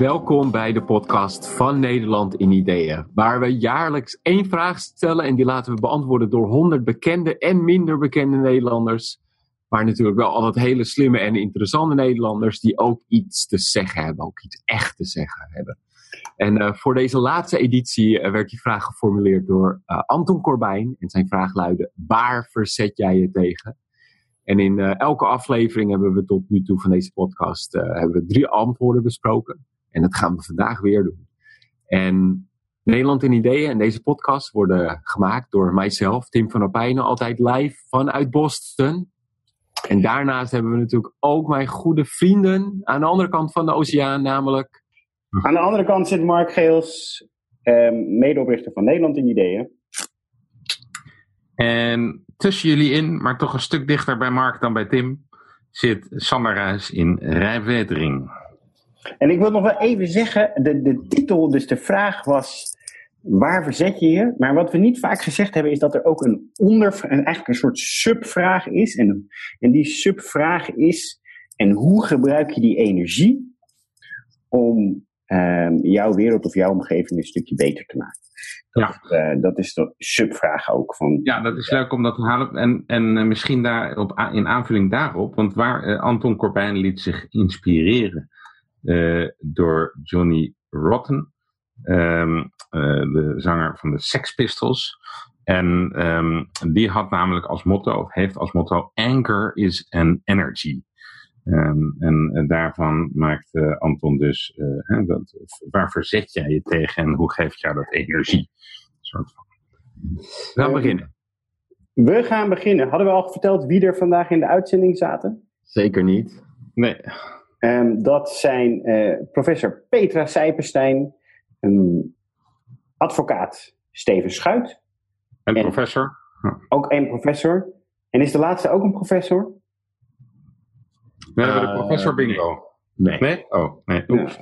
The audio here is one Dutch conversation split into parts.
Welkom bij de podcast van Nederland in Ideeën, waar we jaarlijks één vraag stellen en die laten we beantwoorden door honderd bekende en minder bekende Nederlanders. Maar natuurlijk wel altijd hele slimme en interessante Nederlanders die ook iets te zeggen hebben, ook iets echt te zeggen hebben. En uh, voor deze laatste editie uh, werd die vraag geformuleerd door uh, Anton Corbijn. En zijn vraag luidde: Waar verzet jij je tegen? En in elke aflevering hebben we tot nu toe van deze podcast hebben we drie antwoorden besproken. En dat gaan we vandaag weer doen. En Nederland in Ideeën en deze podcast worden gemaakt door mijzelf, Tim van Opijnen, altijd live vanuit Boston. En daarnaast hebben we natuurlijk ook mijn goede vrienden aan de andere kant van de oceaan, namelijk aan de andere kant zit Mark Geels, eh, medeoprichter van Nederland in Ideeën. En tussen jullie in, maar toch een stuk dichter bij Mark dan bij Tim, zit Sander Ruijs in Rijwetering. En ik wil nog wel even zeggen, de, de titel, dus de vraag was, waar verzet je je? Maar wat we niet vaak gezegd hebben, is dat er ook een onder, eigenlijk een soort subvraag is. En, en die subvraag is, en hoe gebruik je die energie om um, jouw wereld of jouw omgeving een stukje beter te maken. Dat, ja. Uh, dat is de subvraag ook. Van, ja, dat is leuk om dat te halen. En, en uh, misschien daar op, in aanvulling daarop, want waar uh, Anton Corbijn liet zich inspireren door Johnny Rotten, um, de zanger van de Sex Pistols. En um, die had namelijk als motto, of heeft als motto, anger is an energy. Um, en, en, daarvan maakt uh, Anton dus, uh, hè, dat, waar verzet jij je tegen en hoe geeft jou dat energie? Soort van. We gaan beginnen. We gaan beginnen. Hadden we al verteld wie er vandaag in de uitzending zaten? Zeker niet. Nee. Um, dat zijn uh, professor Petra Sijpenstein, um, advocaat Steven Schuit. En, en professor. Ook een professor. En is de laatste ook een professor? We hebben de professor bingo. Nee. Nee? Oh, nee. Oeps.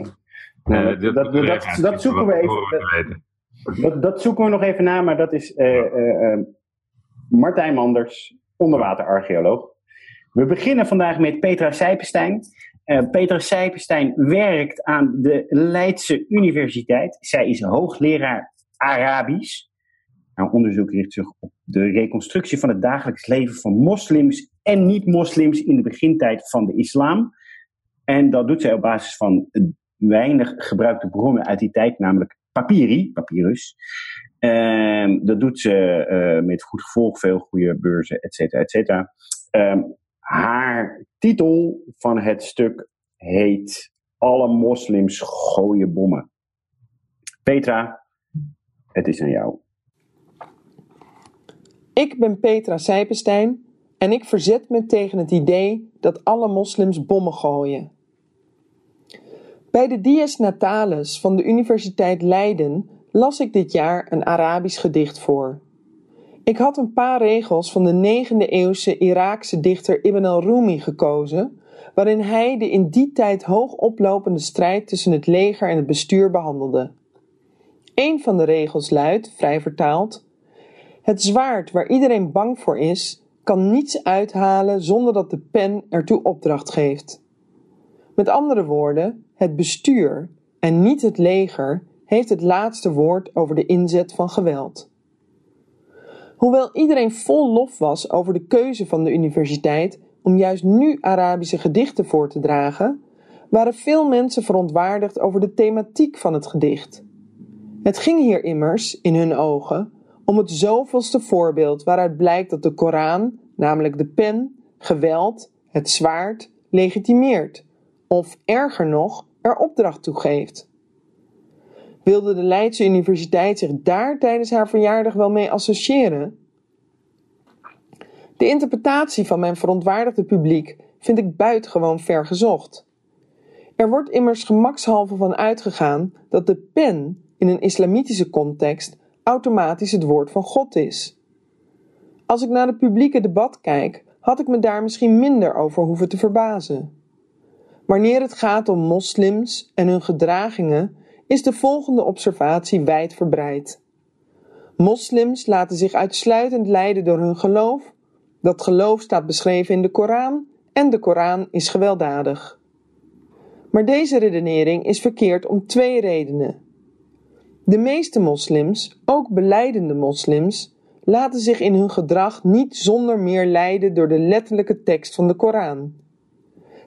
Nee, uh, dat, dat, dat, dat, zoeken we even. Dat, dat, zoeken we nog even na, maar dat is uh, uh, Martijn Manders, onderwaterarcheoloog. We beginnen vandaag met Petra Sijpenstein. Petra Sijpenstein werkt aan de Leidse Universiteit. Zij is hoogleraar Arabisch. Haar onderzoek richt zich op de reconstructie van het dagelijks leven van moslims en niet-moslims in de begintijd van de islam. En dat doet zij op basis van weinig gebruikte bronnen uit die tijd, namelijk papyri, papyrus. Um, dat doet ze uh, met goed gevolg, veel goede beurzen, et cetera, et cetera. Um, haar titel van het stuk heet Alle moslims gooien bommen. Petra, het is aan jou. Ik ben Petra Sijpenstein en ik verzet me tegen het idee dat alle moslims bommen gooien. Bij de Dies Natalis van de Universiteit Leiden las ik dit jaar een Arabisch gedicht voor. Ik had een paar regels van de 9e eeuwse Iraakse dichter Ibn al-Rumi gekozen, waarin hij de in die tijd hoog oplopende strijd tussen het leger en het bestuur behandelde. Een van de regels luidt, vrij vertaald: Het zwaard waar iedereen bang voor is, kan niets uithalen zonder dat de pen ertoe opdracht geeft. Met andere woorden, het bestuur en niet het leger heeft het laatste woord over de inzet van geweld. Hoewel iedereen vol lof was over de keuze van de universiteit om juist nu Arabische gedichten voor te dragen, waren veel mensen verontwaardigd over de thematiek van het gedicht. Het ging hier immers, in hun ogen, om het zoveelste voorbeeld waaruit blijkt dat de Koran, namelijk de pen, geweld, het zwaard, legitimeert, of erger nog, er opdracht toe geeft. Wilde de Leidse Universiteit zich daar tijdens haar verjaardag wel mee associëren? De interpretatie van mijn verontwaardigde publiek vind ik buitengewoon ver gezocht. Er wordt immers gemakshalve van uitgegaan dat de pen in een islamitische context automatisch het woord van God is. Als ik naar het publieke debat kijk, had ik me daar misschien minder over hoeven te verbazen. Wanneer het gaat om moslims en hun gedragingen, is de volgende observatie wijdverbreid. Moslims laten zich uitsluitend leiden door hun geloof. Dat geloof staat beschreven in de Koran en de Koran is gewelddadig. Maar deze redenering is verkeerd om twee redenen. De meeste moslims, ook beleidende moslims, laten zich in hun gedrag niet zonder meer leiden door de letterlijke tekst van de Koran.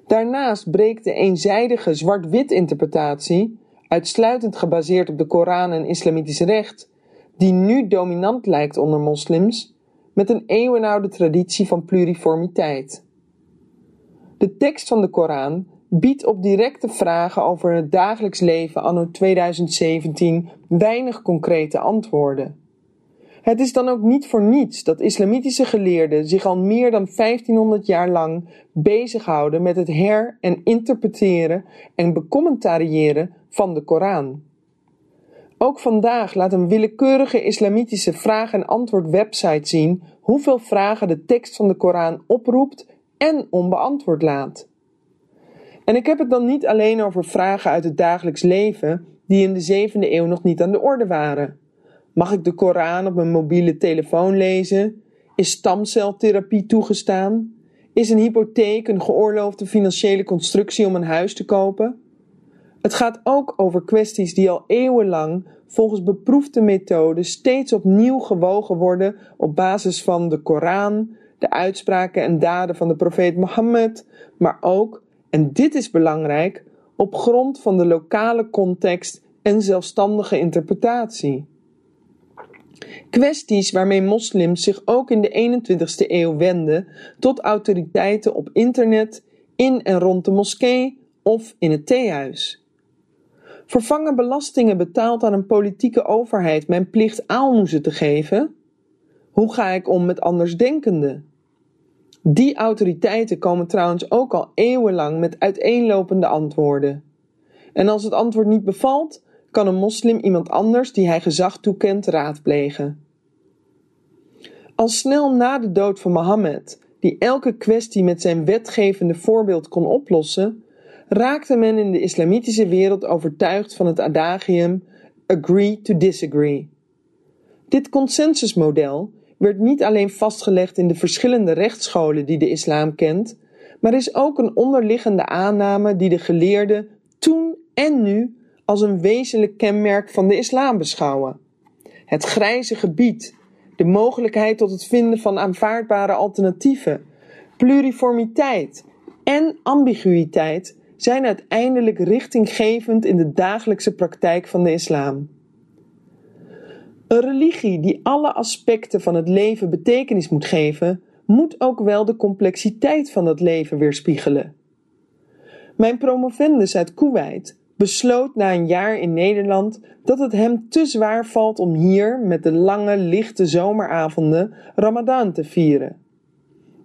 Daarnaast breekt de eenzijdige zwart-wit interpretatie, uitsluitend gebaseerd op de Koran en islamitisch recht, die nu dominant lijkt onder moslims, met een eeuwenoude traditie van pluriformiteit. De tekst van de Koran biedt op directe vragen over het dagelijks leven anno 2017 weinig concrete antwoorden. Het is dan ook niet voor niets dat islamitische geleerden zich al meer dan 1500 jaar lang bezighouden met het her- en interpreteren en becommentariëren van de Koran. Ook vandaag laat een willekeurige islamitische vraag- en antwoord website zien hoeveel vragen de tekst van de Koran oproept en onbeantwoord laat. En ik heb het dan niet alleen over vragen uit het dagelijks leven die in de zevende eeuw nog niet aan de orde waren. Mag ik de Koran op mijn mobiele telefoon lezen? Is stamceltherapie toegestaan? Is een hypotheek een geoorloofde financiële constructie om een huis te kopen? Het gaat ook over kwesties die al eeuwenlang volgens beproefde methoden steeds opnieuw gewogen worden op basis van de Koran, de uitspraken en daden van de profeet Mohammed, maar ook, en dit is belangrijk, op grond van de lokale context en zelfstandige interpretatie. Kwesties waarmee moslims zich ook in de 21ste eeuw wenden tot autoriteiten op internet, in en rond de moskee of in het theehuis. Vervangen belastingen betaald aan een politieke overheid mijn plicht aalmoezen te geven? Hoe ga ik om met andersdenkenden? Die autoriteiten komen trouwens ook al eeuwenlang met uiteenlopende antwoorden. En als het antwoord niet bevalt, kan een moslim iemand anders die hij gezag toekent raadplegen. Al snel na de dood van Mohammed, die elke kwestie met zijn wetgevende voorbeeld kon oplossen, raakte men in de islamitische wereld overtuigd van het adagium agree to disagree. Dit consensusmodel werd niet alleen vastgelegd in de verschillende rechtsscholen die de islam kent, maar is ook een onderliggende aanname die de geleerden toen en nu als een wezenlijk kenmerk van de islam beschouwen. Het grijze gebied, de mogelijkheid tot het vinden van aanvaardbare alternatieven, pluriformiteit en ambiguïteit zijn uiteindelijk richtinggevend in de dagelijkse praktijk van de islam. Een religie die alle aspecten van het leven betekenis moet geven, moet ook wel de complexiteit van het leven weerspiegelen. Mijn promovendus uit Kuwait besloot na een jaar in Nederland dat het hem te zwaar valt om hier met de lange, lichte zomeravonden Ramadan te vieren.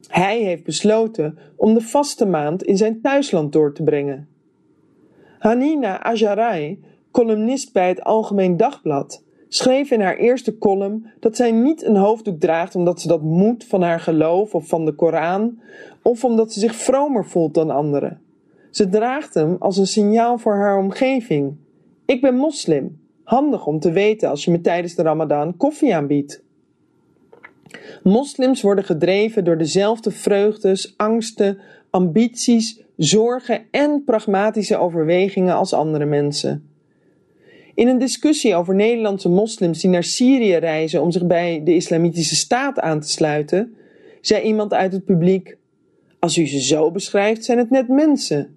Hij heeft besloten om de vaste maand in zijn thuisland door te brengen. Hanina Ajarai, columnist bij het Algemeen Dagblad, schreef in haar eerste column dat zij niet een hoofddoek draagt omdat ze dat moet van haar geloof of van de Koran, of omdat ze zich vromer voelt dan anderen. Ze draagt hem als een signaal voor haar omgeving. Ik ben moslim. Handig om te weten als je me tijdens de Ramadan koffie aanbiedt. Moslims worden gedreven door dezelfde vreugdes, angsten, ambities, zorgen en pragmatische overwegingen als andere mensen. In een discussie over Nederlandse moslims die naar Syrië reizen om zich bij de Islamitische Staat aan te sluiten, zei iemand uit het publiek: Als u ze zo beschrijft, zijn het net mensen.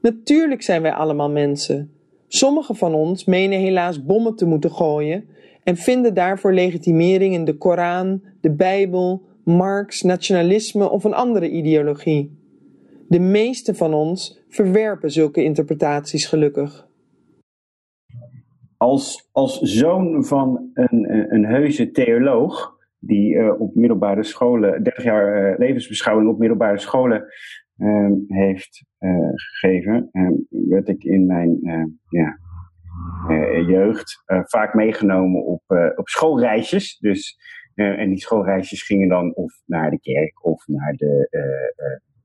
Natuurlijk zijn wij allemaal mensen. Sommigen van ons menen helaas bommen te moeten gooien en vinden daarvoor legitimering in de Koran, de Bijbel, Marx, nationalisme of een andere ideologie. De meeste van ons verwerpen zulke interpretaties gelukkig. Als, als zoon van een, een heuse theoloog, die uh, op middelbare scholen, 30 jaar uh, levensbeschouwing op middelbare scholen uh, heeft gegeven, werd ik in mijn ja, jeugd vaak meegenomen op, op schoolreisjes. Dus, en die schoolreisjes gingen dan of naar de kerk of naar de,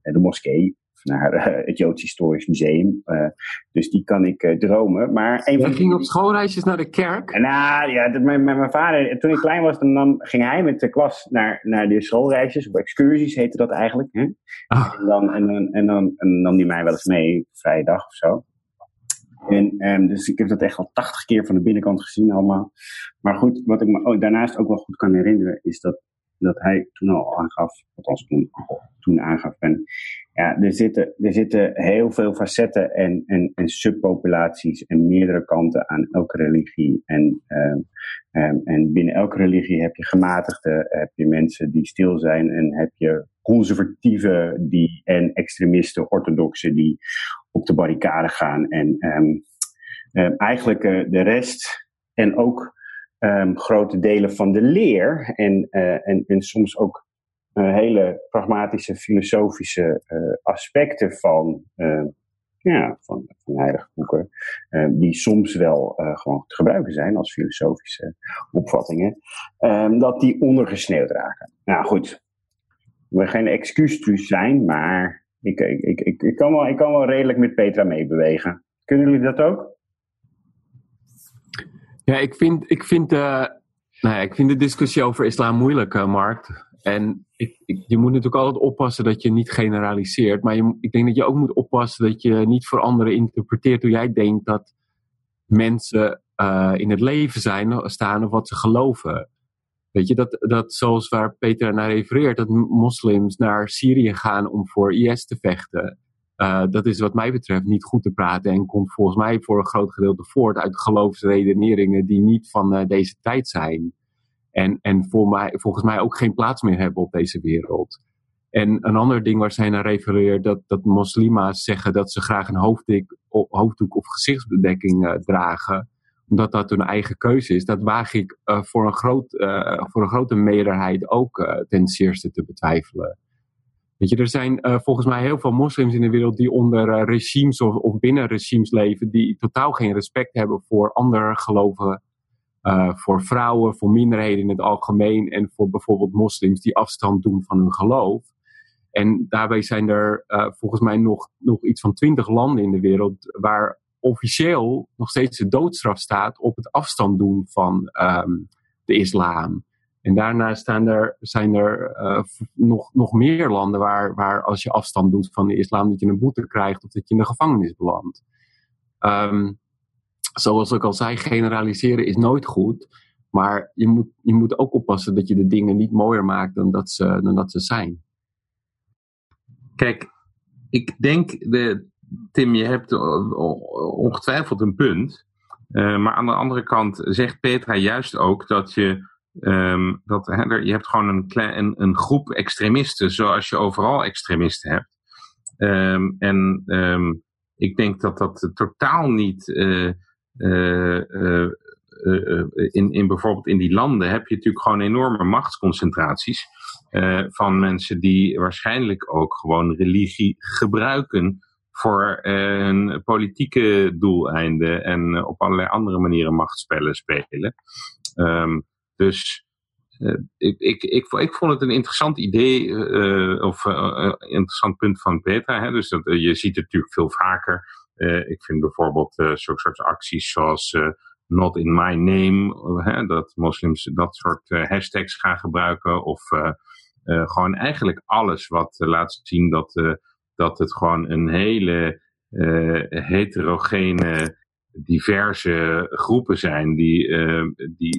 de moskee naar uh, het Joods Historisch Museum. Uh, dus die kan ik uh, dromen. Maar een van ging op schoolreisjes naar de kerk? Nou ja, met mijn, mijn vader, toen ik klein was, dan, dan, ging hij met de klas naar, naar de schoolreisjes, of excursies heette dat eigenlijk. Hè? Oh. En, dan, en, dan, en, dan, en nam hij mij wel eens mee, vrije dag of zo. En, um, dus ik heb dat echt al tachtig keer van de binnenkant gezien allemaal. Maar goed, wat ik me ook, daarnaast ook wel goed kan herinneren, is dat dat hij toen al aangaf, althans toen, toen aangaf. En ja, er zitten, er zitten heel veel facetten en, en, en subpopulaties en meerdere kanten aan elke religie. En, um, um, en binnen elke religie heb je gematigden, heb je mensen die stil zijn en heb je conservatieven die, en extremisten, orthodoxen die op de barricade gaan. En um, eigenlijk uh, de rest en ook um, grote delen van de leer en, uh, en, soms ook uh, hele pragmatische filosofische aspecten van, ja, van, van heilige boeken, die soms wel gewoon te gebruiken zijn als filosofische opvattingen, um, dat die ondergesneeuwd raken. Nou goed, we geen excuus zijn, maar ik, ik, ik, kan wel, ik kan wel redelijk met Petra meebewegen. Kunnen jullie dat ook? Ja, ik vind, ik vind, uh, nou ja, ik vind de discussie over islam moeilijk, uh, Mark. En ik, je moet natuurlijk altijd oppassen dat je niet generaliseert. Maar je, ik denk dat je ook moet oppassen dat je niet voor anderen interpreteert hoe jij denkt dat mensen uh, in het leven zijn, staan of wat ze geloven. Weet je, dat, dat zoals waar Peter naar refereert, dat moslims naar Syrië gaan om voor IS te vechten. Uh, dat is wat mij betreft niet goed te praten en komt volgens mij voor een groot gedeelte voort uit geloofsredeneringen die niet van uh, deze tijd zijn. En, en voor mij, volgens mij ook geen plaats meer hebben op deze wereld. En een ander ding waar zij naar refereert, dat, dat moslima's zeggen dat ze graag een hoofddoek, of gezichtsbedekking uh, dragen, omdat dat hun eigen keuze is. Dat waag ik voor, een groot, voor een grote meerderheid ook ten zeerste te betwijfelen. Weet je, er zijn volgens mij heel veel moslims in de wereld die onder regimes of, of, binnen regimes leven, die totaal geen respect hebben voor andere geloven, uh, voor vrouwen, voor minderheden in het algemeen en voor bijvoorbeeld moslims die afstand doen van hun geloof. En daarbij zijn er volgens mij nog, nog iets van twintig landen in de wereld waar officieel nog steeds de doodstraf staat op het afstand doen van um, de islam. En daarna staan er, zijn er uh, nog, nog meer landen waar, waar als je afstand doet van de islam, dat je een boete krijgt of dat je in de gevangenis belandt. Um, zoals ik al zei, generaliseren is nooit goed. Maar je moet, je moet ook oppassen dat je de dingen niet mooier maakt dan dat ze, dan dat ze zijn. Kijk, ik denk, de, Tim, je hebt ongetwijfeld een punt. Uh, maar aan de andere kant zegt Petra juist ook dat je Um, dat, je hebt gewoon een, klein, een, groep extremisten, zoals je overal extremisten hebt. Um, en um, ik denk dat dat totaal niet. Uh, in, in bijvoorbeeld in die landen heb je natuurlijk gewoon enorme machtsconcentraties. van mensen die waarschijnlijk ook gewoon religie gebruiken voor een politieke doeleinden en op allerlei andere manieren machtsspellen spelen. Um, dus uh, ik, ik, ik, ik, vond het een interessant idee, uh, of uh, interessant punt van Petra. Hè? Dus dat, je ziet het natuurlijk veel vaker. ik vind bijvoorbeeld zulke soort acties zoals Not in my name, hè? dat moslims dat soort hashtags gaan gebruiken. Of gewoon eigenlijk alles wat laat zien dat, dat het gewoon een hele heterogene diverse groepen zijn. Die, uh, die,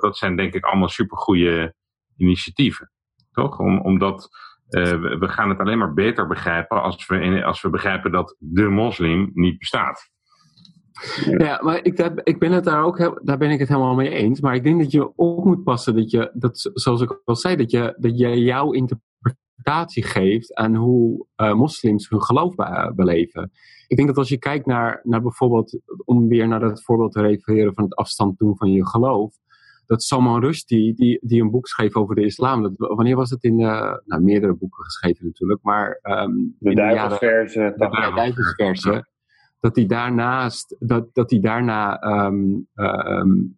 dat zijn denk ik allemaal supergoeie initiatieven. Toch? Om, omdat uh, we gaan het alleen maar beter begrijpen als we, als we begrijpen dat de moslim niet bestaat. Ja, maar ik, ik ben het daar ook, daar ben ik het helemaal mee eens. Maar ik denk dat je ook moet passen dat je, dat, zoals ik al zei, dat je, dat je jouw interpretatie geeft aan hoe uh, moslims hun geloof be beleven ik denk dat als je kijkt naar, naar bijvoorbeeld, om weer naar dat voorbeeld te refereren van het afstand doen van je geloof. Dat Salman Rushdie, die, die een boek schreef over de islam. Dat, wanneer was het in de, nou meerdere boeken geschreven natuurlijk, maar... Um, de duivelsversen. De duivelsversen. Dat hij daarnaast, dat, dat hij daarna um, um,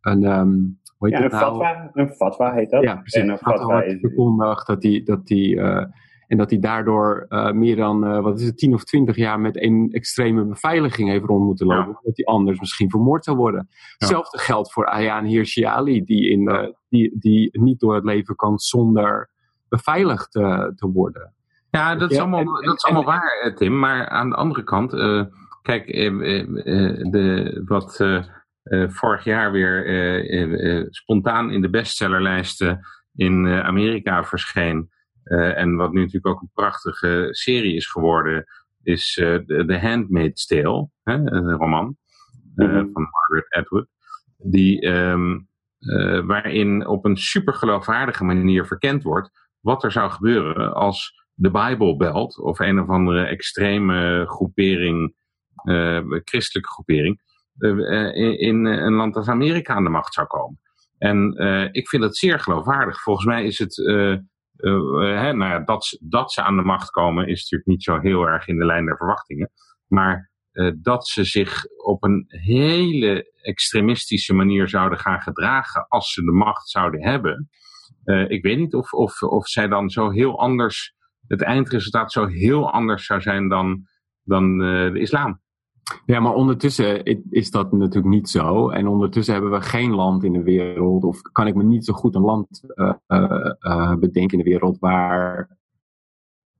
een, hoe heet ja, een, nou? fatwa, een fatwa heet dat. Ja, precies. En een fatwa, fatwa is... verkondigd dat hij, dat hij uh, En dat hij daardoor uh, meer dan, uh, wat is het, 10 of 20 jaar met een extreme beveiliging heeft rond moeten lopen. Ja. Dat hij anders misschien vermoord zou worden. Ja. Hetzelfde geldt voor Ayaan Hirsi Ali, die, in, uh, die, die niet door het leven kan zonder beveiligd te worden. Ja, dat is allemaal, en, dat is allemaal en, waar, Tim. Maar aan de andere kant, kijk, de, wat vorig jaar weer spontaan in de bestsellerlijsten in Amerika verscheen. En wat nu natuurlijk ook een prachtige serie is geworden, is The Handmaid's Tale, hè, een roman mm -hmm. van Margaret Atwood. Die, um, waarin op een super geloofwaardige manier verkend wordt wat er zou gebeuren als de Bible belt of een of andere extreme groepering, christelijke groepering, in, in, een land als Amerika aan de macht zou komen. En ik vind dat zeer geloofwaardig. Volgens mij is het hè, nou ja, dat, dat ze aan de macht komen is natuurlijk niet zo heel erg in de lijn der verwachtingen. Maar dat ze zich op een hele extremistische manier zouden gaan gedragen als ze de macht zouden hebben. Ik weet niet of, of, of zij dan zo heel anders, het eindresultaat zo heel anders zou zijn dan, dan de islam. Ja, maar ondertussen is dat natuurlijk niet zo. En ondertussen hebben we geen land in de wereld, of kan ik me niet zo goed een land uh, uh, bedenken in de wereld waar.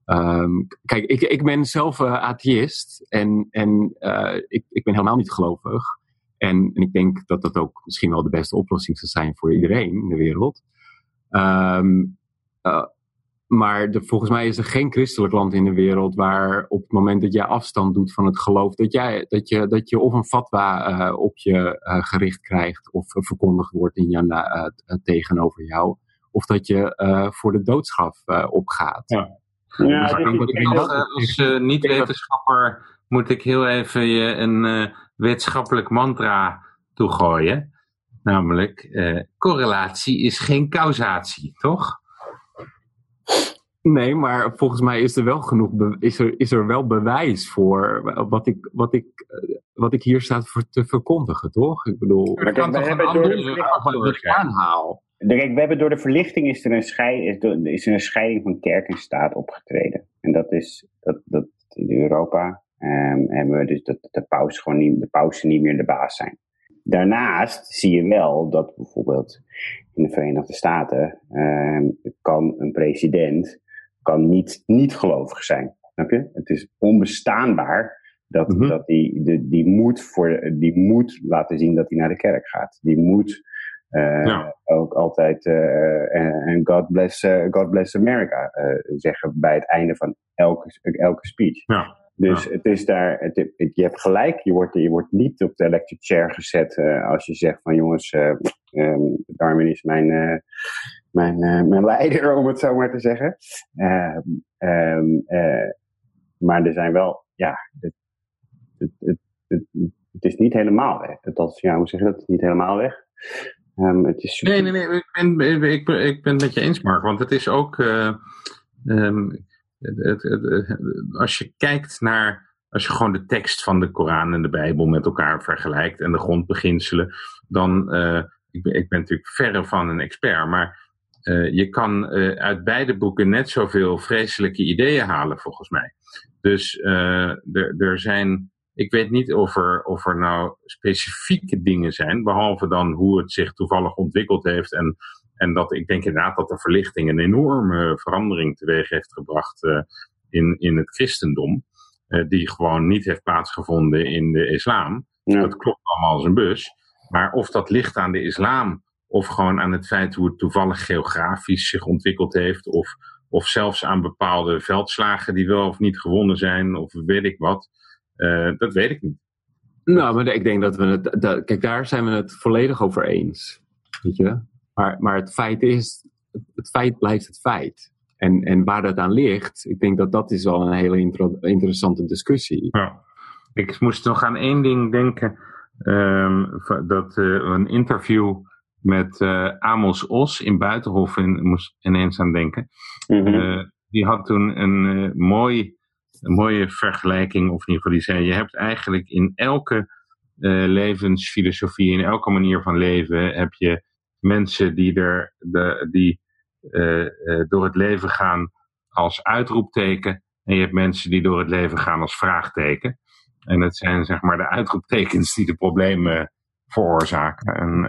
Um, kijk, ik, ik ben zelf atheïst en, en ik, ik ben helemaal niet gelovig. En, en ik denk dat dat ook misschien wel de beste oplossing zou zijn voor iedereen in de wereld. Um, maar de, volgens mij is er geen christelijk land in de wereld waar op het moment dat jij afstand doet van het geloof, dat, jij, dat, je, dat je of een fatwa uh, op je uh, gericht krijgt of uh, verkondigd wordt in je, tegenover jou, of dat je voor de doodstraf opgaat. Ja. Ja, als niet-wetenschapper moet ik heel even je een wetenschappelijk mantra toegooien. Namelijk, correlatie is geen causatie, toch? Nee, maar volgens mij is er wel genoeg, is er, is er wel bewijs voor wat ik, wat ik, wat ik hier staat voor te verkondigen, toch? Ik bedoel, ik kan toch een andere aanhaal. Kijk, we hebben door de verlichting is er, een scheid, is er een scheiding van kerk en staat opgetreden. En dat is dat, dat in Europa um, hebben we dus dat de paus gewoon niet, de pausen niet meer de baas zijn. Daarnaast zie je wel dat bijvoorbeeld in de Verenigde Staten um, kan een president kan niet, niet gelovig zijn. Snap je? Het is onbestaanbaar dat, mm -hmm. dat die, de, die, moet voor, die moet laten zien dat hij naar de kerk gaat. Die moet uh, ja. ook altijd uh, en God bless, uh, God bless America zeggen bij het einde van elke, elke speech. Ja. Dus ja. het is daar, het, het, je hebt gelijk, je wordt, je wordt niet op de electric chair gezet als je zegt van jongens, um, Darwin is mijn, mijn, uh, mijn leider, om het zo maar te zeggen. Uh, um, uh, maar er zijn wel, ja, het, het, het, is niet helemaal weg. Dat, ja, hoe zeg je dat? Het is niet helemaal weg. Um, het is nee, nee, nee, ik ben, ik, ben, ik ben het met je eens, Mark. Want het is ook, um, het, als je kijkt naar als je gewoon de tekst van de Koran en de Bijbel met elkaar vergelijkt en de grondbeginselen, dan, uh, ik, ben, ik ben natuurlijk verre van een expert, maar uh, je kan uh, uit beide boeken net zoveel vreselijke ideeën halen, volgens mij. Dus uh, er zijn. Ik weet niet of er, of er nou specifieke dingen zijn, behalve dan hoe het zich toevallig ontwikkeld heeft. En, en dat ik denk inderdaad dat de verlichting een enorme verandering teweeg heeft gebracht in, in het christendom. die gewoon niet heeft plaatsgevonden in de islam. Ja. Dat klopt allemaal als een bus. Maar of dat ligt aan de islam of gewoon aan het feit hoe het toevallig geografisch zich ontwikkeld heeft. Of, of zelfs aan bepaalde veldslagen die wel of niet gewonnen zijn. Of weet ik wat. Uh, dat weet ik niet. Nou, maar ik denk dat we het. Dat, kijk, daar zijn we het volledig over eens. Weet je? Maar, maar het feit is. Het feit blijft het feit. En, en waar dat aan ligt, ik denk dat dat is wel een hele interessante discussie. Ja. Ik moest nog aan één ding denken. Um, dat uh, een interview met uh, Amos Os in Buitenhof in, moest ineens aan denken. Mm -hmm. uh, die had toen een, uh, mooi, een mooie vergelijking, of in ieder geval die zei, je hebt eigenlijk in elke levensfilosofie, in elke manier van leven, heb je mensen die, er, de, die door het leven gaan als uitroepteken en je hebt mensen die door het leven gaan als vraagteken. En het zijn zeg maar de uitroeptekens die de problemen veroorzaken. En,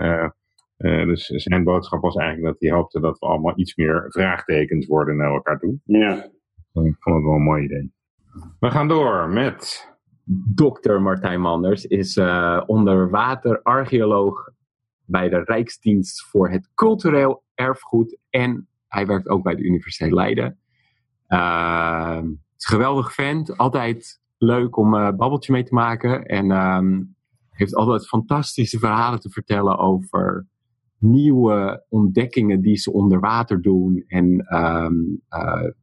uh, dus zijn boodschap was eigenlijk dat hij hoopte dat we allemaal iets meer vraagtekens worden naar elkaar toe. Ja. Ik vond het wel een mooi idee. We gaan door met... Dokter Martijn Manders is uh, onderwaterarcheoloog bij de Rijksdienst voor het Cultureel Erfgoed en hij werkt ook bij de Universiteit Leiden. Uh, geweldig vent, altijd leuk om een babbeltje mee te maken en uh, heeft altijd fantastische verhalen te vertellen over nieuwe ontdekkingen die ze onder water doen. En um,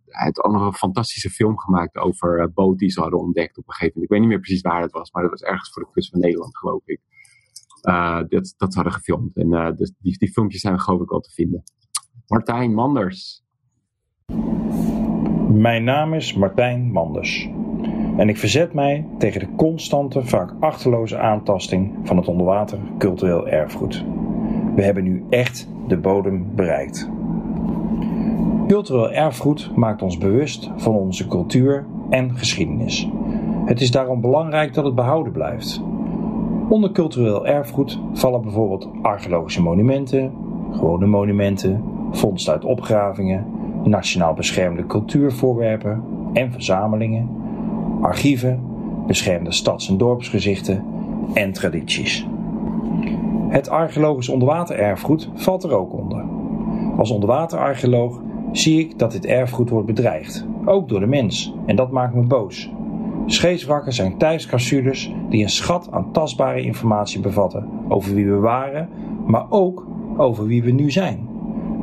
hij heeft ook nog een fantastische film gemaakt over uh, boot die ze hadden ontdekt op een gegeven moment. Ik weet niet meer precies waar het was, maar dat was ergens voor de kust van Nederland, geloof ik. Uh, dat, dat hadden gefilmd. En dus die, die filmpjes zijn geloof ik al te vinden. Martijn Manders. Mijn naam is Martijn Manders. En ik verzet mij tegen de constante, vaak achterloze aantasting van het onderwater cultureel erfgoed. We hebben nu echt de bodem bereikt. Cultureel erfgoed maakt ons bewust van onze cultuur en geschiedenis. Het is daarom belangrijk dat het behouden blijft. Onder cultureel erfgoed vallen bijvoorbeeld archeologische monumenten, gewone monumenten, vondsten uit opgravingen, nationaal beschermde cultuurvoorwerpen en verzamelingen, archieven, beschermde stads- en dorpsgezichten en tradities. Het archeologisch onderwatererfgoed valt er ook onder. Als onderwaterarcheoloog zie ik dat dit erfgoed wordt bedreigd, ook door de mens, en dat maakt me boos. Scheepswrakken zijn thuiscapsules die een schat aan tastbare informatie bevatten over wie we waren, maar ook over wie we nu zijn.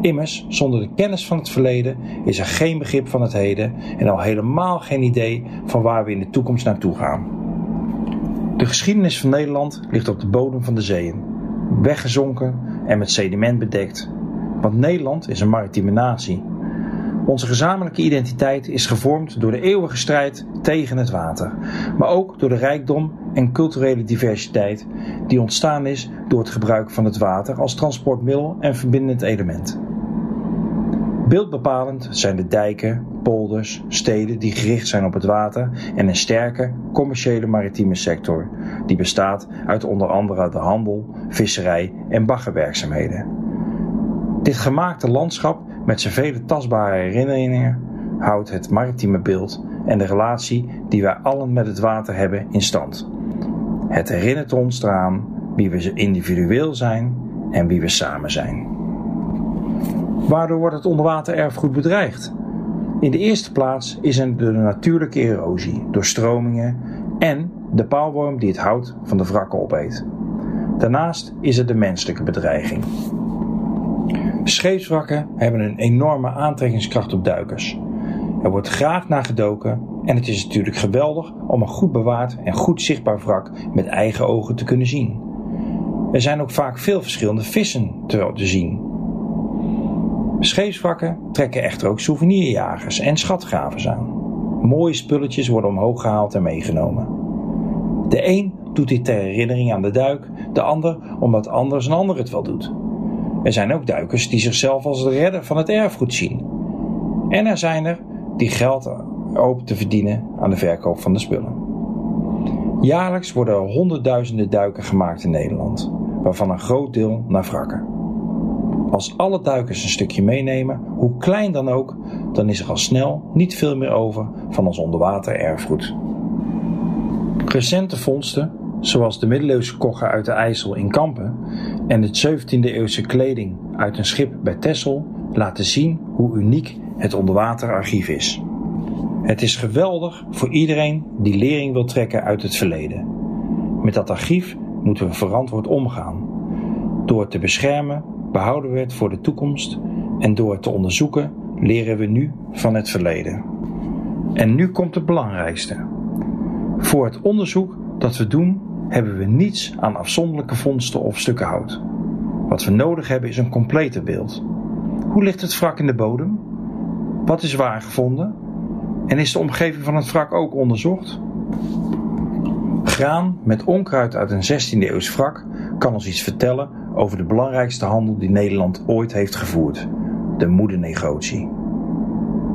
Immers, zonder de kennis van het verleden is er geen begrip van het heden en al helemaal geen idee van waar we in de toekomst naartoe gaan. De geschiedenis van Nederland ligt op de bodem van de zeeën, weggezonken en met sediment bedekt. Want Nederland is een maritieme natie. Onze gezamenlijke identiteit is gevormd door de eeuwige strijd tegen het water, maar ook door de rijkdom en culturele diversiteit die ontstaan is door het gebruik van het water als transportmiddel en verbindend element. Beeldbepalend zijn de dijken, polders, steden die gericht zijn op het water en een sterke commerciële maritieme sector, die bestaat uit onder andere de handel, visserij en baggerwerkzaamheden. Dit gemaakte landschap met zijn vele tastbare herinneringen houdt het maritieme beeld en de relatie die wij allen met het water hebben in stand. Het herinnert ons eraan wie we individueel zijn en wie we samen zijn. Waardoor wordt het onderwatererfgoed bedreigd? In de eerste plaats is er de natuurlijke erosie door stromingen en de paalworm die het hout van de wrakken opeet. Daarnaast is er de menselijke bedreiging. Scheepswrakken hebben een enorme aantrekkingskracht op duikers. Er wordt graag naar gedoken en het is natuurlijk geweldig om een goed bewaard en goed zichtbaar wrak met eigen ogen te kunnen zien. Er zijn ook vaak veel verschillende vissen te, zien. Scheepswrakken trekken echter ook souvenirjagers en schatgravers aan. Mooie spulletjes worden omhoog gehaald en meegenomen. De een doet dit ter herinnering aan de duik, de ander omdat anders een ander het wel doet. Er zijn ook duikers die zichzelf als de redder van het erfgoed zien. En er zijn er die geld hopen te verdienen aan de verkoop van de spullen. Jaarlijks worden er honderdduizenden duiken gemaakt in Nederland, waarvan een groot deel naar wrakken. Als alle duikers een stukje meenemen, hoe klein dan ook, dan is er al snel niet veel meer over van ons onderwater erfgoed. Recente vondsten, zoals de middeleeuwse kogger uit de IJssel in Kampen en de 17e eeuwse kleding uit een schip bij Texel, laten zien hoe uniek het onderwaterarchief is. Het is geweldig voor iedereen die lering wil trekken uit het verleden. Met dat archief moeten we verantwoord omgaan. Door het te beschermen behouden we het voor de toekomst en door het te onderzoeken leren we nu van het verleden. En nu komt het belangrijkste. Voor het onderzoek dat we doen hebben we niets aan afzonderlijke vondsten of stukken hout. Wat we nodig hebben is een complete beeld. Hoe ligt het wrak in de bodem? Wat is waar gevonden? En is de omgeving van het wrak ook onderzocht? Graan met onkruid uit een 16e eeuws wrak kan ons iets vertellen over de belangrijkste handel die Nederland ooit heeft gevoerd: de moedernegotie.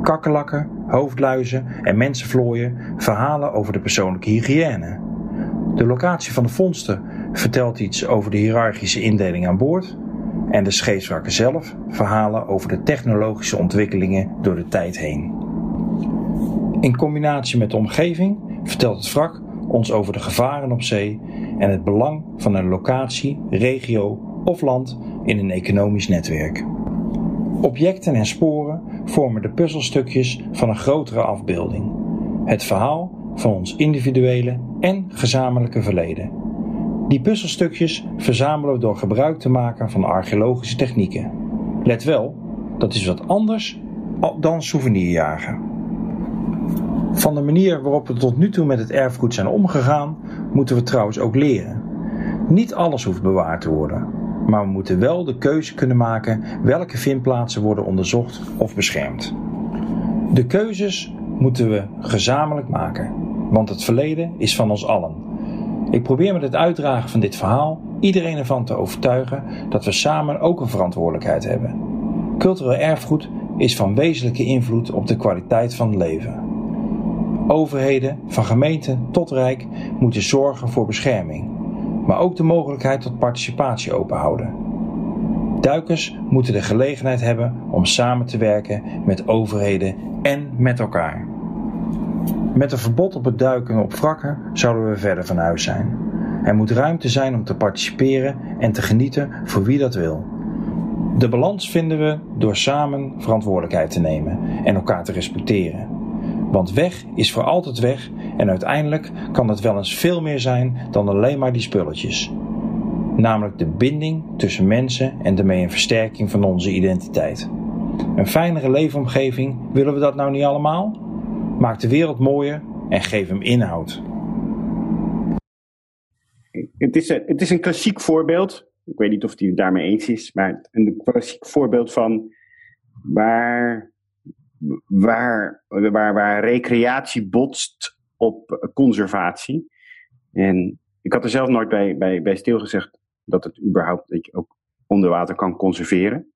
Kakkerlakken hoofdluizen en mensenvlooien verhalen over de persoonlijke hygiëne. De locatie van de vondsten vertelt iets over de hiërarchische indeling aan boord. En de scheepswrakken zelf verhalen over de technologische ontwikkelingen door de tijd heen. In combinatie met de omgeving vertelt het wrak ons over de gevaren op zee en het belang van een locatie, regio of land in een economisch netwerk. Objecten en sporen vormen de puzzelstukjes van een grotere afbeelding. Het verhaal van ons individuele en gezamenlijke verleden. Die puzzelstukjes verzamelen we door gebruik te maken van archeologische technieken. Let wel, dat is wat anders dan souvenirjagen. Van de manier waarop we tot nu toe met het erfgoed zijn omgegaan, moeten we trouwens ook leren. Niet alles hoeft bewaard te worden, maar we moeten wel de keuze kunnen maken welke vindplaatsen worden onderzocht of beschermd. De keuzes moeten we gezamenlijk maken, want het verleden is van ons allen. Ik probeer met het uitdragen van dit verhaal iedereen ervan te overtuigen dat we samen ook een verantwoordelijkheid hebben. Cultureel erfgoed is van wezenlijke invloed op de kwaliteit van het leven. Overheden, van gemeente tot rijk, moeten zorgen voor bescherming, maar ook de mogelijkheid tot participatie openhouden. Duikers moeten de gelegenheid hebben om samen te werken met overheden en met elkaar. Met een verbod op het duiken op wrakken zouden we verder van huis zijn. Er moet ruimte zijn om te participeren en te genieten voor wie dat wil. De balans vinden we door samen verantwoordelijkheid te nemen en elkaar te respecteren. Want weg is voor altijd weg en uiteindelijk kan het wel eens veel meer zijn dan alleen maar die spulletjes. Namelijk de binding tussen mensen en daarmee een versterking van onze identiteit. Een fijnere leefomgeving, willen we dat nou niet allemaal? Maak de wereld mooier en geef hem inhoud. Het is, een, het is een klassiek voorbeeld. Ik weet niet of hij het daarmee eens is, maar een klassiek voorbeeld van waar, waar, waar, waar recreatie botst op conservatie. En ik had er zelf nooit bij, bij, bij stilgezegd dat het überhaupt dat je ook onder water kan conserveren.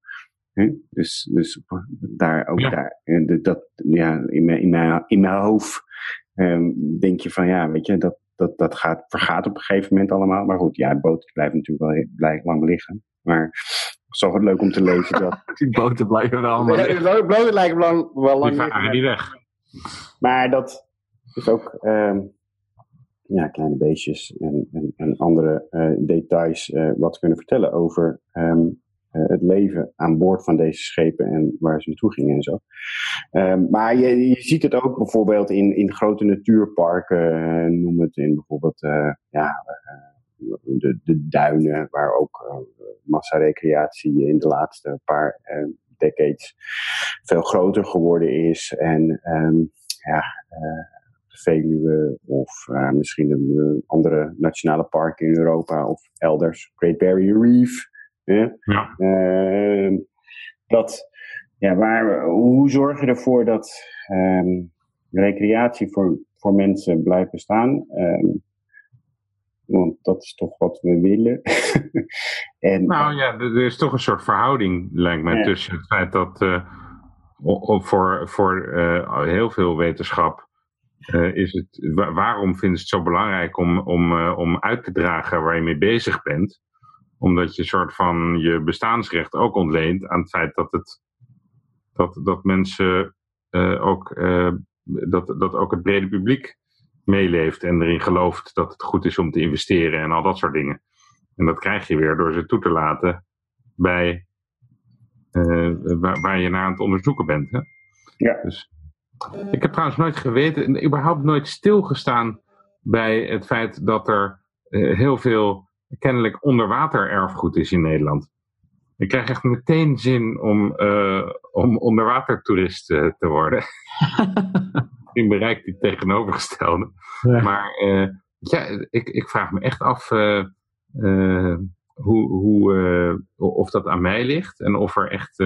Dus, dus daar ook daar, dat, ja, in, mijn, in, mijn, in mijn hoofd um, denk je van ja, weet je, dat, dat, dat gaat, vergaat op een gegeven moment allemaal. Maar goed, ja, boten blijven natuurlijk wel blijft lang liggen. Maar het is toch leuk om te lezen dat... die boten blijven wel allemaal. Ja, boten blijven lang, wel lang die liggen. Die weg. Maar dat is ook... Um, ja, kleine beestjes en, en, en andere uh, details uh, wat kunnen vertellen over um, uh, het leven aan boord van deze schepen en waar ze naartoe gingen en zo. Um, maar je, je ziet het ook bijvoorbeeld in, in grote natuurparken, noem het in bijvoorbeeld ja, de, de duinen, waar ook massarecreatie in de laatste paar decades veel groter geworden is. En um, ja, Veluwe of misschien een andere nationale park in Europa of elders, Great Barrier Reef. Ja. Uh, dat, ja, waar, hoe zorg je ervoor dat um, recreatie voor, voor mensen blijft bestaan? Um, want dat is toch wat we willen. en, nou ja, er is toch een soort verhouding, lijkt mij, ja. tussen het feit dat uh, voor, voor uh, heel veel wetenschap uh, is het, waarom vinden ze het zo belangrijk om, om, om uit te dragen waar je mee bezig bent? Omdat je soort van je bestaansrecht ook ontleent aan het feit dat, het, dat, dat mensen ook, dat, dat ook het brede publiek meeleeft en erin gelooft dat het goed is om te investeren en al dat soort dingen. En dat krijg je weer door ze toe te laten bij waar, waar, je naar aan het onderzoeken bent. Hè? Ja. Dus, ik heb trouwens nooit geweten, überhaupt nooit stilgestaan bij het feit dat er uh, heel veel kennelijk onderwater erfgoed is in Nederland. Ik krijg echt meteen zin om, uh, om onderwatertoerist uh, te worden. ik bereik die tegenovergestelde. Ja. Maar uh, ja, ik, ik vraag me echt af hoe, hoe, of dat aan mij ligt en of er echt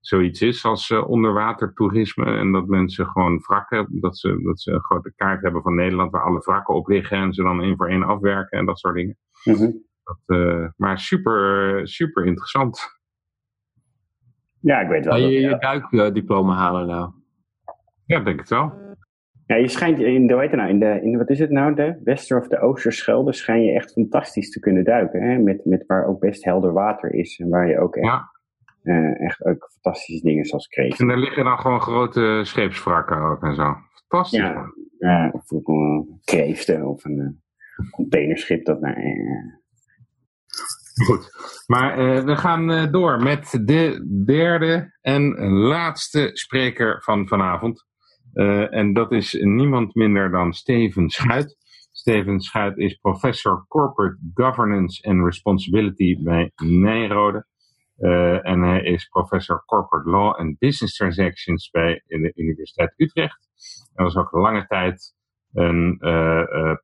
zoiets is als uh, onderwatertoerisme. En dat mensen gewoon wrakken, dat ze, dat ze een grote kaart hebben van Nederland waar alle wrakken op liggen en ze dan één voor één afwerken en dat soort dingen. Mm -hmm. Dat, uh, maar super, super interessant. Ja, ik weet wel. Ga je je duikdiploma halen nou? Ja, denk het wel. Ja, je schijnt in de, weet nou, in de, in wat is het nou, de Wester- of de Oosterschelde, schijn je echt fantastisch te kunnen duiken. Hè? Met, met waar ook best helder water is en waar je ook echt, ja. uh, echt ook fantastische dingen zoals kreeft. En daar liggen dan gewoon grote scheepswrakken ook en zo. Fantastisch. Ja, ja of een kreeften of een uh, containerschip dat naar... Goed, maar uh, we gaan uh, door met de derde en laatste spreker van vanavond. Uh, en dat is niemand minder dan Steven Schuit. Steven Schuit is professor Corporate Governance and Responsibility bij Nijrode. en hij is professor Corporate Law and Business Transactions bij de Universiteit Utrecht. Hij was ook lange tijd een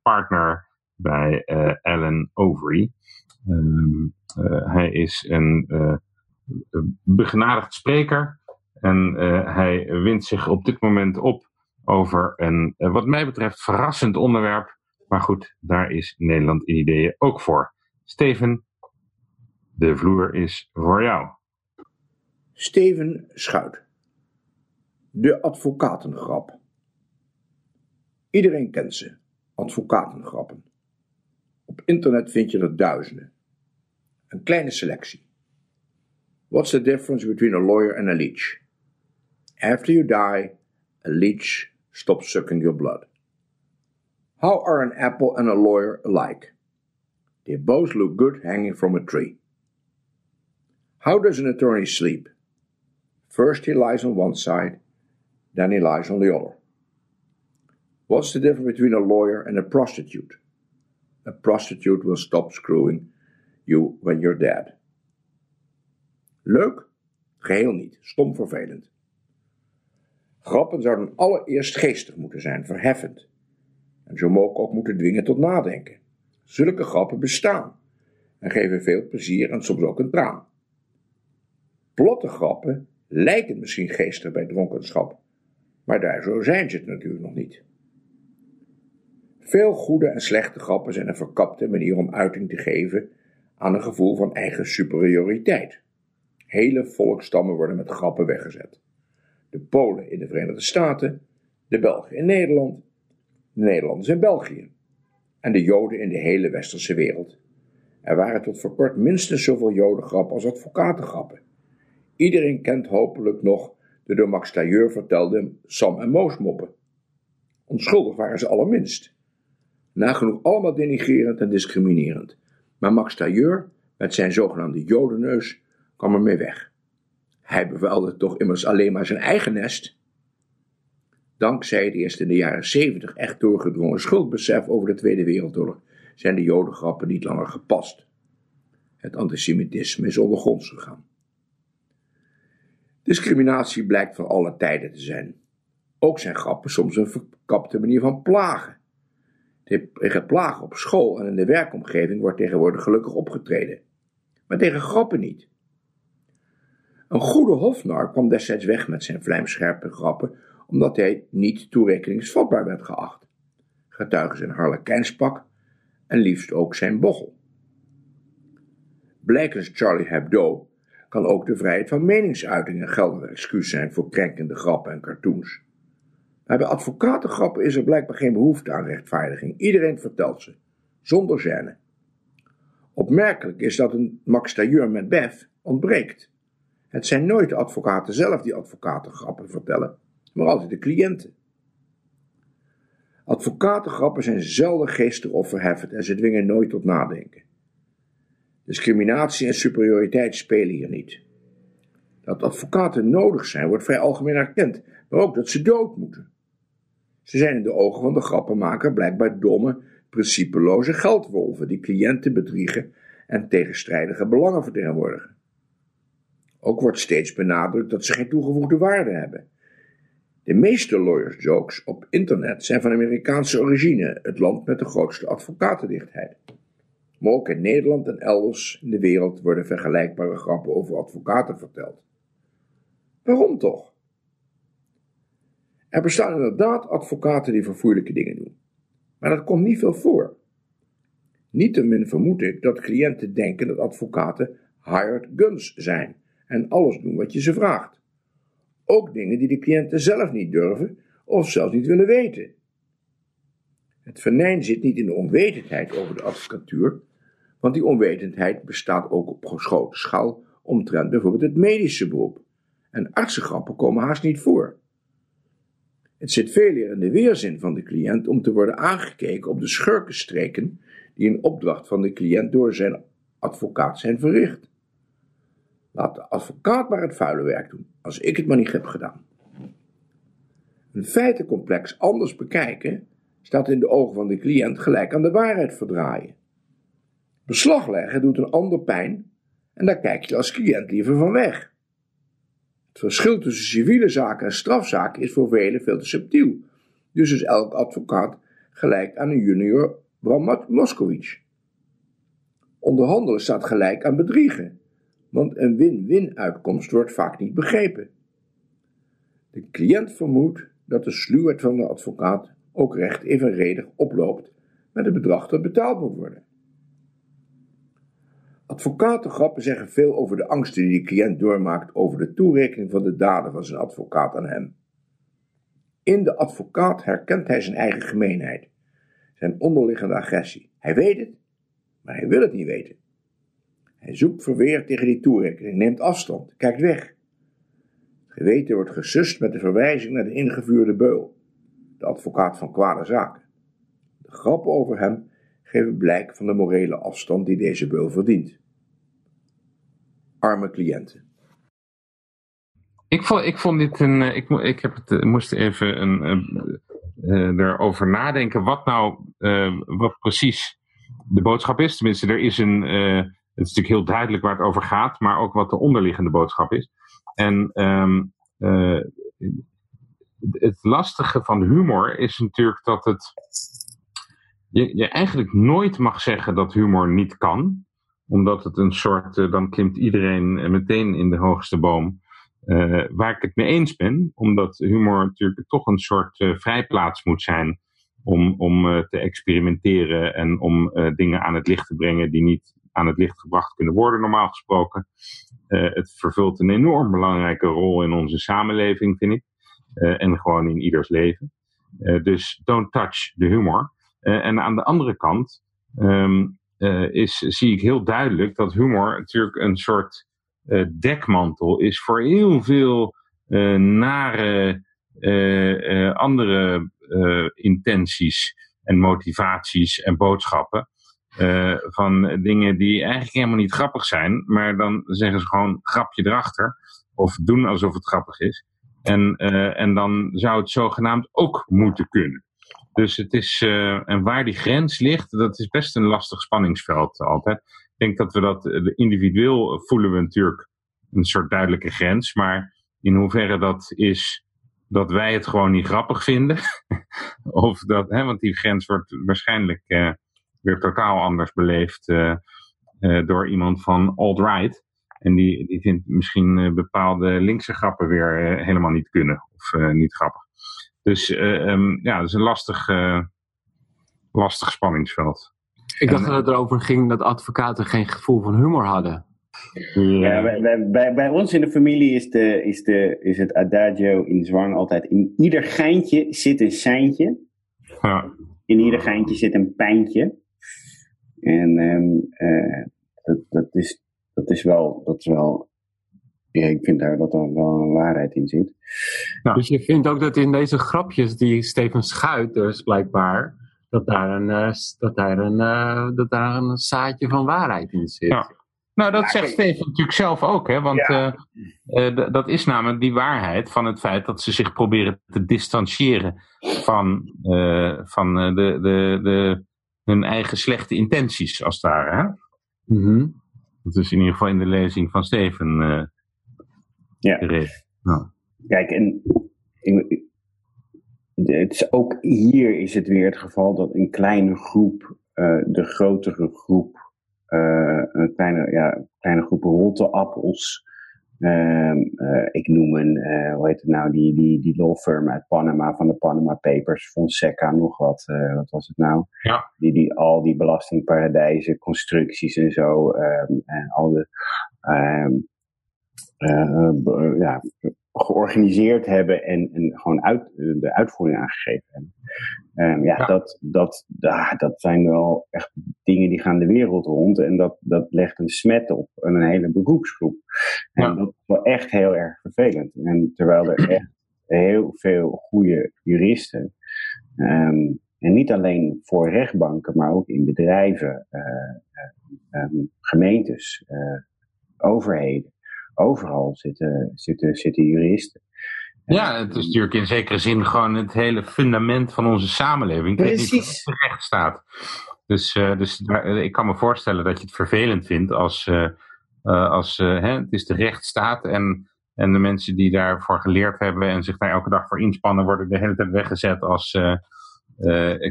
partner bij Allen Overy. Um, uh, hij is een uh, begenadigd spreker en uh, hij wint zich op dit moment op over een, wat mij betreft, verrassend onderwerp. Maar goed, daar is Nederland in ideeën ook voor. Steven, de vloer is voor jou. Steven Schuit. De advocatengrap. Iedereen kent ze, advocatengrappen. Op internet vind je er duizenden. Een kleine selectie. What's the difference between a lawyer and a leech? After you die, a leech stops sucking your blood. How are an apple and a lawyer alike? They both look good hanging from a tree. How does an attorney sleep? First he lies on one side, then he lies on the other. What's the difference between a lawyer and a prostitute? A prostitute will stop screwing You When You're Dead. Leuk? Geheel niet. Stom vervelend. Grappen zouden allereerst geestig moeten zijn, verheffend. En zo mogelijk ook moeten dwingen tot nadenken. Zulke grappen bestaan en geven veel plezier en soms ook een traan. Plotte grappen lijken misschien geestig bij dronkenschap, maar daar zo zijn ze het natuurlijk nog niet. Veel goede en slechte grappen zijn een verkapte manier om uiting te geven aan een gevoel van eigen superioriteit. Hele volkstammen worden met grappen weggezet. De Polen in de Verenigde Staten, de Belgen in Nederland, de Nederlanders in België en de Joden in de hele westerse wereld. Er waren tot voor kort minstens zoveel Jodengrappen als advocatengrappen. Iedereen kent hopelijk nog de door Max Tailleur vertelde Sam en Moos moppen. Onschuldig waren ze allerminst. Nagenoeg allemaal denigrerend en discriminerend. Maar Max Tailleur, met zijn zogenaamde jodenneus, kwam ermee weg. Hij bevuilde toch immers alleen maar zijn eigen nest. Dankzij het eerst in de jaren zeventig echt doorgedrongen schuldbesef over de Tweede Wereldoorlog zijn de jodengrappen niet langer gepast. Het antisemitisme is ondergronds gegaan. Discriminatie blijkt van alle tijden te zijn. Ook zijn grappen soms een verkapte manier van plagen. Tegen plagen op school en in de werkomgeving wordt tegenwoordig gelukkig opgetreden. Maar tegen grappen niet. Een goede hofnar kwam destijds weg met zijn vlijmscherpe grappen, omdat hij niet toerekeningsvatbaar werd geacht. Getuigen zijn harlekijnspak en liefst ook zijn bochel. Blijkens Charlie Hebdo kan ook de vrijheid van meningsuiting een geldig excuus zijn voor krenkende grappen en cartoons. Bij advocatengrappen is er blijkbaar geen behoefte aan rechtvaardiging. Iedereen vertelt ze, zonder gêne. Opmerkelijk is dat een Max Tailleur met Bef ontbreekt. Het zijn nooit de advocaten zelf die advocatengrappen vertellen, maar altijd de cliënten. Advocatengrappen zijn zelden geestig of verheffend en ze dwingen nooit tot nadenken. Discriminatie en superioriteit spelen hier niet. Dat advocaten nodig zijn wordt vrij algemeen erkend, maar ook dat ze dood moeten. Ze zijn in de ogen van de grappenmaker blijkbaar domme, principeloze geldwolven die cliënten bedriegen en tegenstrijdige belangen vertegenwoordigen. Ook wordt steeds benadrukt dat ze geen toegevoegde waarde hebben. De meeste lawyers jokes op internet zijn van Amerikaanse origine, het land met de grootste advocatendichtheid. Maar ook in Nederland en elders in de wereld worden vergelijkbare grappen over advocaten verteld. Waarom toch? Er bestaan inderdaad advocaten die vervoerlijke dingen doen. Maar dat komt niet veel voor. Niettemin vermoed ik dat cliënten denken dat advocaten hired guns zijn en alles doen wat je ze vraagt. Ook dingen die de cliënten zelf niet durven of zelfs niet willen weten. Het venijn zit niet in de onwetendheid over de advocatuur, want die onwetendheid bestaat ook op geschoten schaal omtrent bijvoorbeeld het medische beroep. En artsengrappen komen haast niet voor. Het zit veel meer in de weerzin van de cliënt om te worden aangekeken op de schurkenstreken die in opdracht van de cliënt door zijn advocaat zijn verricht. Laat de advocaat maar het vuile werk doen, als ik het maar niet heb gedaan. Een feitencomplex anders bekijken staat in de ogen van de cliënt gelijk aan de waarheid verdraaien. Beslag leggen doet een ander pijn en daar kijk je als cliënt liever van weg. Het verschil tussen civiele zaken en strafzaken is voor velen veel te subtiel. Dus is elk advocaat gelijk aan een junior Bram Moskowitz. Onderhandelen staat gelijk aan bedriegen, want een win-win uitkomst wordt vaak niet begrepen. De cliënt vermoedt dat de sluwheid van de advocaat ook recht evenredig oploopt met het bedrag dat betaald moet worden. Advocatengrappen zeggen veel over de angsten die de cliënt doormaakt over de toerekening van de daden van zijn advocaat aan hem. In de advocaat herkent hij zijn eigen gemeenheid, zijn onderliggende agressie. Hij weet het, maar hij wil het niet weten. Hij zoekt verweer tegen die toerekening, neemt afstand, kijkt weg. Het geweten wordt gesust met de verwijzing naar de ingevuurde beul, de advocaat van kwade zaken. De grappen over hem geven blijk van de morele afstand die deze beul verdient. Arme cliënten. Ik vond, ik vond dit een. Eh, ik, ik heb het, eh, moest even een, uh, erover nadenken wat nou wat precies de boodschap is. Tenminste, er is een. het is natuurlijk heel duidelijk waar het over gaat, maar ook wat de onderliggende boodschap is. En um, het lastige van humor is natuurlijk dat het je, je eigenlijk nooit mag zeggen dat humor niet kan. Omdat het een soort, uh, dan klimt iedereen uh, meteen in de hoogste boom. Uh, waar ik het mee eens ben, omdat humor natuurlijk toch een soort vrijplaats moet zijn om, om te experimenteren en om dingen aan het licht te brengen die niet aan het licht gebracht kunnen worden, normaal gesproken. het vervult een enorm belangrijke rol in onze samenleving, vind ik. en gewoon in ieders leven. dus don't touch the humor. Eh, en aan de andere kant ehm, eh, is, zie ik heel duidelijk dat humor natuurlijk een soort eh, dekmantel is voor heel veel nare andere intenties en motivaties en boodschappen. van dingen die eigenlijk helemaal niet grappig zijn, maar dan zeggen ze gewoon grapje erachter. Of doen alsof het grappig is. En, en dan zou het zogenaamd ook moeten kunnen. Dus het is, uh, en waar die grens ligt, dat is best een lastig spanningsveld altijd. Ik denk dat we dat, uh, individueel voelen we natuurlijk een soort duidelijke grens, maar in hoeverre dat is dat wij het gewoon niet grappig vinden, of dat, hè, want die grens wordt waarschijnlijk weer totaal anders beleefd door iemand van alt-right. En die, die vindt misschien bepaalde linkse grappen weer helemaal niet kunnen of niet grappig. Dus um, ja, dat is een lastig, uh, lastig spanningsveld. Ik dacht dat het erover ging dat advocaten geen gevoel van humor hadden. Ja, bij, bij, bij, ons in de familie is, de, is, de, is het adagio in zwang altijd... in ieder geintje zit een seintje. Ja. In ieder geintje zit een pijntje. En um, uh, dat, dat, is, dat, is wel, dat is wel ja, ik vind daar dat er wel een waarheid in zit. Nou, dus je vindt ook dat in deze grapjes die Steven Schuit dus blijkbaar, dat daar een, uh, dat daar een, uh, dat daar een zaadje van waarheid in zit. Ja. Nou, dat zegt Steven natuurlijk zelf ook, hè? want ja. uh, dat is namelijk die waarheid van het feit dat ze zich proberen te distancieren van, van de, de, de, hun eigen slechte intenties, als het ware. Hè? Mm -hmm. Dat is in ieder geval in de lezing van Steven ja. Kijk, en het is ook hier is het weer het geval dat een kleine groep uh, de grotere groep, uh, een kleine, ja, kleine groep rotte appels, uh, ik noem een, hoe heet het nou, die, die, die law firm uit Panama van de Panama Papers, Fonseca, nog wat, wat was het nou? Ja. Die, die al die belastingparadijzen, constructies en zo, ehm, en al de, ehm, ja, georganiseerd hebben en, en gewoon uit, de uitvoering aangegeven hebben. Um, ja, ja, Dat, dat, dat zijn wel echt dingen die gaan de wereld rond en dat, dat legt een smet op een hele beroepsgroep. En dat is wel echt heel erg vervelend. En terwijl er echt heel veel goede juristen, um, en niet alleen voor rechtbanken, maar ook in bedrijven, uh, um, gemeentes, uh, overheden, overal zitten, zitten, zitten juristen. Ja, het is natuurlijk in zekere zin gewoon het hele fundament van onze samenleving. Precies. De rechtsstaat. Dus, uh, dus daar, ik kan me voorstellen dat je het vervelend vindt als, uh, uh, als hè, het is de rechtsstaat en, en de mensen die daarvoor geleerd hebben en zich daar elke dag voor inspannen worden de hele tijd weggezet als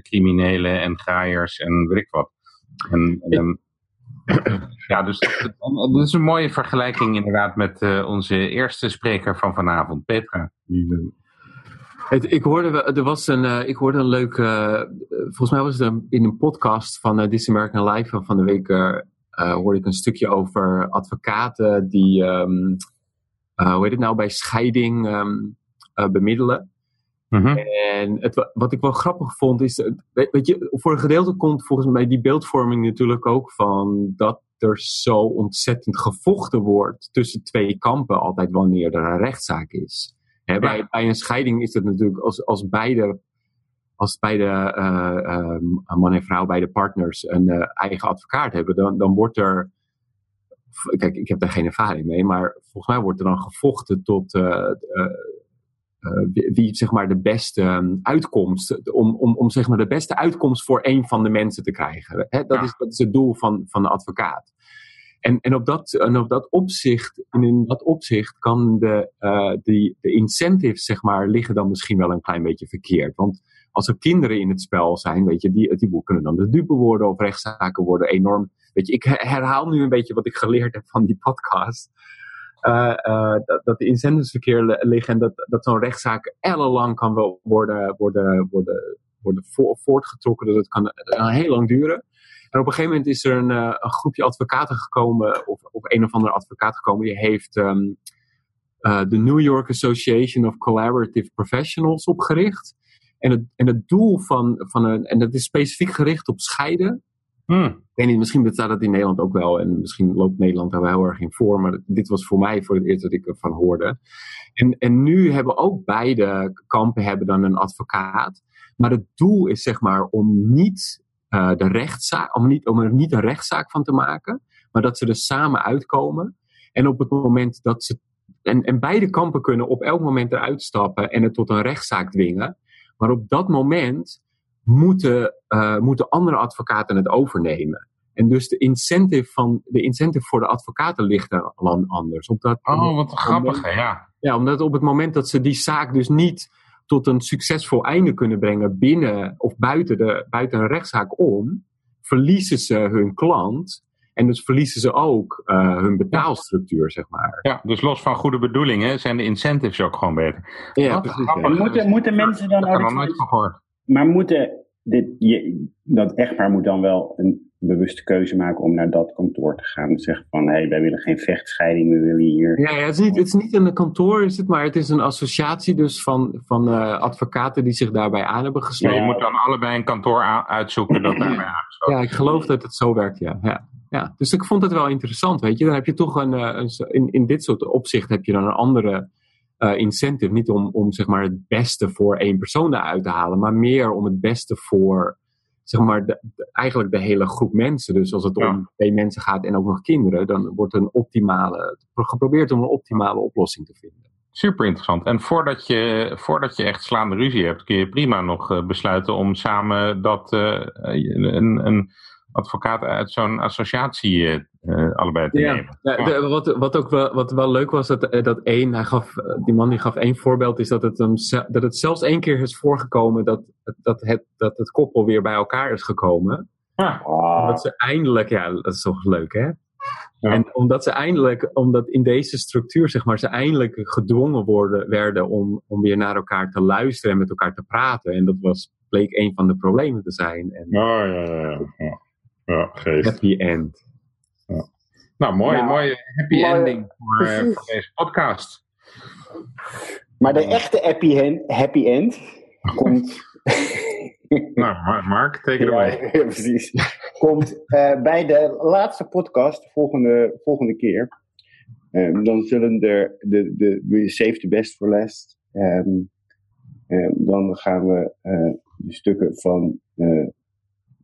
criminelen en graaiers en weet ik wat. En, en ja, dus dat is een mooie vergelijking inderdaad met uh, onze eerste spreker van vanavond, Petra. Het, ik, hoorde, er was een, uh, ik hoorde een leuke, uh, volgens mij was het in een podcast van This American Life van de week, hoorde ik een stukje over advocaten die, um, hoe heet het nou, bij scheiding um, bemiddelen. Mhm. En het, wat ik wel grappig vond is, eh, weet, je, voor een gedeelte komt volgens mij die beeldvorming natuurlijk ook van dat er zo ontzettend gevochten wordt tussen twee kampen altijd wanneer er een rechtszaak is. bij, bij, een scheiding is het natuurlijk als, als beide, als beide uh, uh, man en vrouw, beide partners een uh, eigen advocaat hebben, dan, dan wordt er kijk, ik heb daar geen ervaring mee, maar volgens mij wordt er dan gevochten tot uh, wie, zeg maar de beste um, uitkomst, om, om, om zeg maar de beste uitkomst voor een van de mensen te krijgen. Hè, dat, is, dat is het doel van, van de advocaat. En, en, op dat, en op dat opzicht, en in dat opzicht kan de, uh, die, de incentives, zeg maar, liggen dan misschien wel een klein beetje verkeerd. Want als er kinderen in het spel zijn, weet je, die, die kunnen dan de dupe worden of rechtszaken worden enorm. Weet je, ik herhaal nu een beetje wat ik geleerd heb van die podcast. Uh, uh, dat, dat de incentives liggen en dat, dat zo'n rechtszaak ellenlang kan wel worden, worden, worden, worden voortgetrokken. Dat het kan uh, heel lang duren. En op een gegeven moment is er een, een groepje advocaten gekomen, of, of een of andere advocaat gekomen, die heeft um, de New York Association of Collaborative Professionals opgericht. En het, en het doel van, van een, en dat is specifiek gericht op scheiden. Hmm. Ik weet niet, misschien bestaat dat in Nederland ook wel. En misschien loopt Nederland daar wel heel erg in voor. Maar dit was voor mij voor het eerst dat ik ervan hoorde. En, en nu hebben ook beide kampen hebben dan een advocaat. Maar het doel is zeg maar om niet uh, de rechtszaak, om, niet, om er niet een rechtszaak van te maken. Maar dat ze er samen uitkomen. En op het moment dat ze. En, en beide kampen kunnen op elk moment eruit stappen en het tot een rechtszaak dwingen. Maar op dat moment moeten, uh, moeten andere advocaten het overnemen. En dus de incentive, van, de incentive voor de advocaten ligt er dan anders. Omdat, oh, wat grappig, ja. Ja, omdat op het moment dat ze die zaak dus niet tot een succesvol einde kunnen brengen binnen of buiten, de, buiten een rechtszaak om, verliezen ze hun klant. En dus verliezen ze ook uh, hun betaalstructuur, zeg maar. Ja, dus los van goede bedoelingen zijn de incentives ook gewoon beter. Ja, precies. Moeten, moeten mensen dan ook... nooit gehoord. Maar moeten dit, je, dat echtpaar moet dan wel een bewuste keuze maken om naar dat kantoor te gaan. En zeggen van, hé, hey, wij willen geen vechtscheiding, we willen hier... Ja, ja het, is niet, het is niet een kantoor, is het, maar het is een associatie dus van, van uh, advocaten die zich daarbij aan hebben gesloten. Ja, je moet dan allebei een kantoor uitzoeken dat daarbij aangesloten Ja, ik geloof dat het zo werkt, ja. ja. Ja, dus ik vond het wel interessant, weet je. Dan heb je toch een, eh, een in, in dit soort opzicht heb je dan een andere uh, incentive. Niet om, om zeg maar het beste voor één persoon eruit te halen, maar meer om het beste voor zeg maar de, eigenlijk de hele groep mensen. Dus als het om twee mensen gaat en ook nog kinderen, dan wordt een optimale, geprobeerd om een optimale oplossing te vinden. Super interessant. En voordat je, voordat je echt slaande ruzie hebt, kun je prima nog uh, besluiten om samen dat uh, een, een advocaat uit zo'n associatie uh, allebei te nemen. Ja, wat, wat ook wel, wat wel leuk was, dat, eh, dat één, hij gaf, die man die gaf één voorbeeld, is dat het, hem, dat het zelfs één keer is voorgekomen dat, dat, het, dat het koppel weer bij elkaar is gekomen. Dat ze eindelijk, ja, dat is toch leuk hè? Ja. En omdat ze eindelijk, omdat in deze structuur, zeg maar, ze eindelijk gedwongen worden, werden om, om weer naar elkaar te luisteren en met elkaar te praten. En dat was, bleek een van de problemen te zijn. En, oh, ja, ja, ja. Ja. Happy end. Nou, mooi, nou, mooie happy ending voor, voor, deze podcast. Maar de echte happy, happy end komt. nou, Mark, take it away. Ja, precies. Komt uh, bij de laatste podcast, volgende, volgende keer. Um, dan zullen er de, de, de Save the Best for Last. Um, um, dan gaan we uh, de stukken van uh,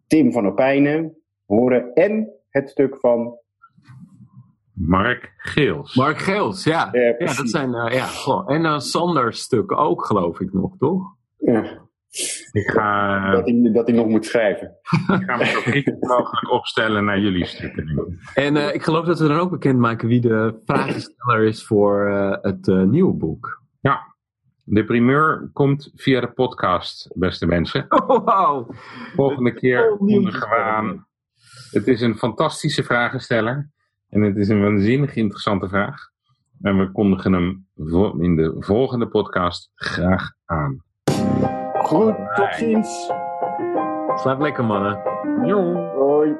Tim van Opijnen horen. En het stuk van Mark Geels. Mark Geels, ja. Ja, ja dat zijn, uh, ja. En een Sander stuk ook, geloof ik nog, toch? Ja. Ik ga, dat, hij, dat hij nog moet schrijven. ik ga me zo kritisch mogelijk opstellen naar jullie stukken. En uh, ik geloof dat we dan ook bekendmaken wie de vragensteller is voor uh, het nieuwe boek. Ja, de primeur komt via de podcast, beste mensen. Oh, wow. Volgende keer kondigen we aan. Het is een fantastische vragensteller. En het is een waanzinnig interessante vraag. En we kondigen hem in de volgende podcast graag aan. Goed, tot ziens. Slaap lekker, mannen. Jo. Hoi.